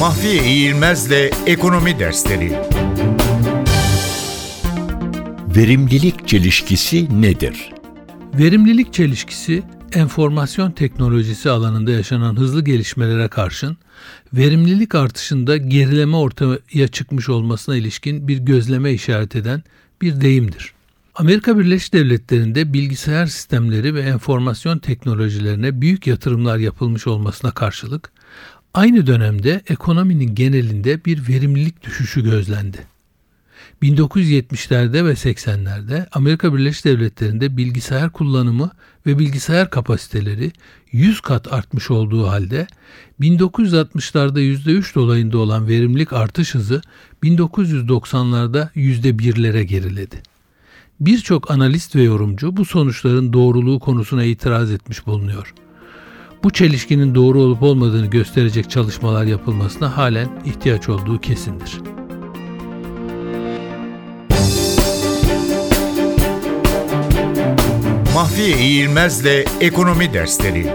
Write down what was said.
Mahfiye İğilmez'le Ekonomi Dersleri Verimlilik çelişkisi nedir? Verimlilik çelişkisi, enformasyon teknolojisi alanında yaşanan hızlı gelişmelere karşın verimlilik artışında gerileme ortaya çıkmış olmasına ilişkin bir gözleme işaret eden bir deyimdir. Amerika Birleşik Devletleri'nde bilgisayar sistemleri ve enformasyon teknolojilerine büyük yatırımlar yapılmış olmasına karşılık aynı dönemde ekonominin genelinde bir verimlilik düşüşü gözlendi. 1970'lerde ve 80'lerde Amerika Birleşik Devletleri'nde bilgisayar kullanımı ve bilgisayar kapasiteleri 100 kat artmış olduğu halde 1960'larda %3 dolayında olan verimlilik artış hızı 1990'larda %1'lere geriledi. Birçok analist ve yorumcu bu sonuçların doğruluğu konusuna itiraz etmiş bulunuyor. Bu çelişkinin doğru olup olmadığını gösterecek çalışmalar yapılmasına halen ihtiyaç olduğu kesindir. Mahfiye İğilmez'le Ekonomi Dersleri